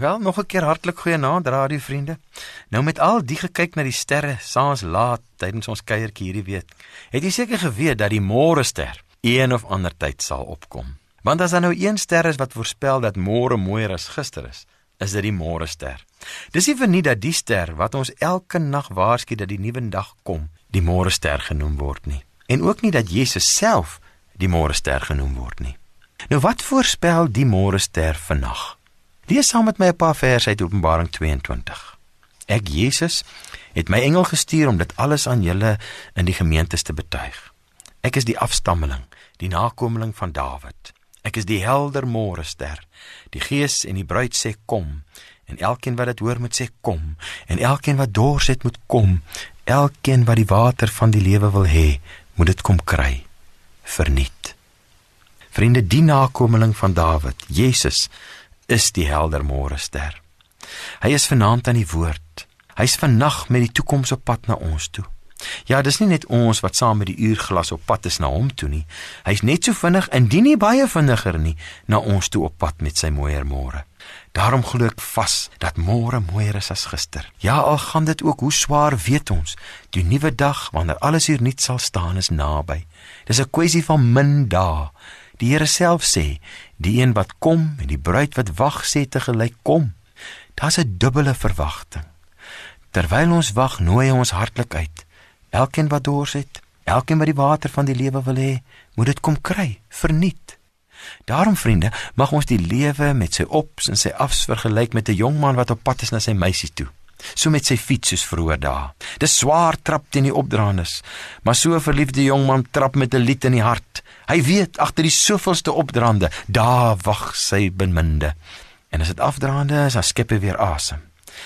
Wel, nog 'n keer hartlik goeienaand radiovriende. Nou met al die gekyk na die sterre saans laat tydens ons kuiertjie hierdie week, het jy seker geweet dat die môre ster een of ander tyd sal opkom. Want as daar nou een ster is wat voorspel dat môre mooier as gister is, is dit die môre ster. Dis nie verniet dat die ster wat ons elke nag waarsku dat die nuwe dag kom, die môre ster genoem word nie. En ook nie dat Jesus self die môre ster genoem word nie. Nou wat voorspel die môre ster vannag? Lees saam met my 'n paar verse uit Openbaring 22. Ek Jesus het my engel gestuur om dit alles aan julle in die gemeentes te betuig. Ek is die afstammeling, die nakomeling van Dawid. Ek is die helder môre ster. Die Gees en die bruid sê kom en elkeen wat dit hoor moet sê kom en elkeen wat dors het moet kom. Elkeen wat die water van die lewe wil hê, moet dit kom kry. Verniet. Vriende, die nakomeling van Dawid, Jesus is die helder môre ster. Hy is vanaand aan die woord. Hy's vannag met die toekoms op pad na ons toe. Ja, dis nie net ons wat saam met die uurglas op pad is na hom toe nie. Hy's net so vinnig, indien nie baie vinniger nie, na ons toe op pad met sy mooier môre. Daarom glo ek vas dat môre mooier is as gister. Ja, al gaan dit ook hoe swaar, weet ons, die nuwe dag wanneer alles hier nuut sal staan is naby. Dis 'n kwessie van min dae. Die Here self sê, die een wat kom en die bruid wat wag sê te gelyk kom. Daar's 'n dubbele verwagting. Terwyl ons wag, nooi hy ons hartlik uit. Elkeen wat dors het, elkeen wat die water van die lewe wil hê, moet dit kom kry, verniet. Daarom vriende, mag ons die lewe met sy ops en sy afs vergelyk met 'n jong man wat op pad is na sy meisie toe. So met sy fiets soos vroeër dae. Dis swaar trap teen die opdraandes, maar so 'n verliefde jong man trap met 'n lied in die hart. Hy weet agter die soveelste opdraande, daar wag sy beminde. En as dit afdraande is, dan skep hy weer asem.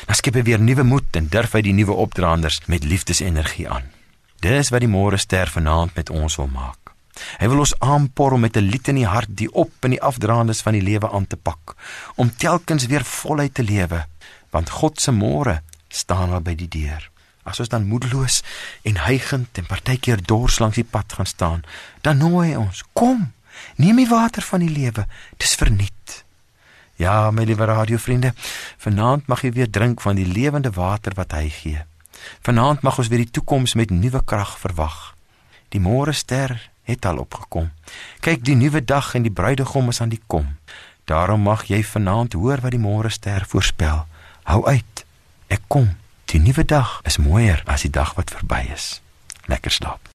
Dan skep hy weer nuwe moed en durf hy die nuwe opdraanders met liefdesenergie aan. Dis wat die môre ster vanaand met ons wil maak. Hy wil ons aanpor om met 'n lied in die hart die op en die afdraandes van die lewe aan te pak, om telkens weer voluit te lewe, want God se môre staan al by die deur. As ons dan moedeloos en hygend en partykeer dors langs die pad gaan staan, dan nooi hy ons: "Kom, neem die water van die lewe, dis verniet." Ja, my liewe radiovriende, vanaand mag jy weer drink van die lewende water wat hy gee. Vanaand mag ons weer die toekoms met nuwe krag verwag. Die môre ster het al opgekom. Kyk, die nuwe dag en die bruidegom is aan die kom. Daarom mag jy vanaand hoor wat die môre ster voorspel. Hou uit. Ek kom. Die nuwe dag is mooier as die dag wat verby is. Lekker slaap.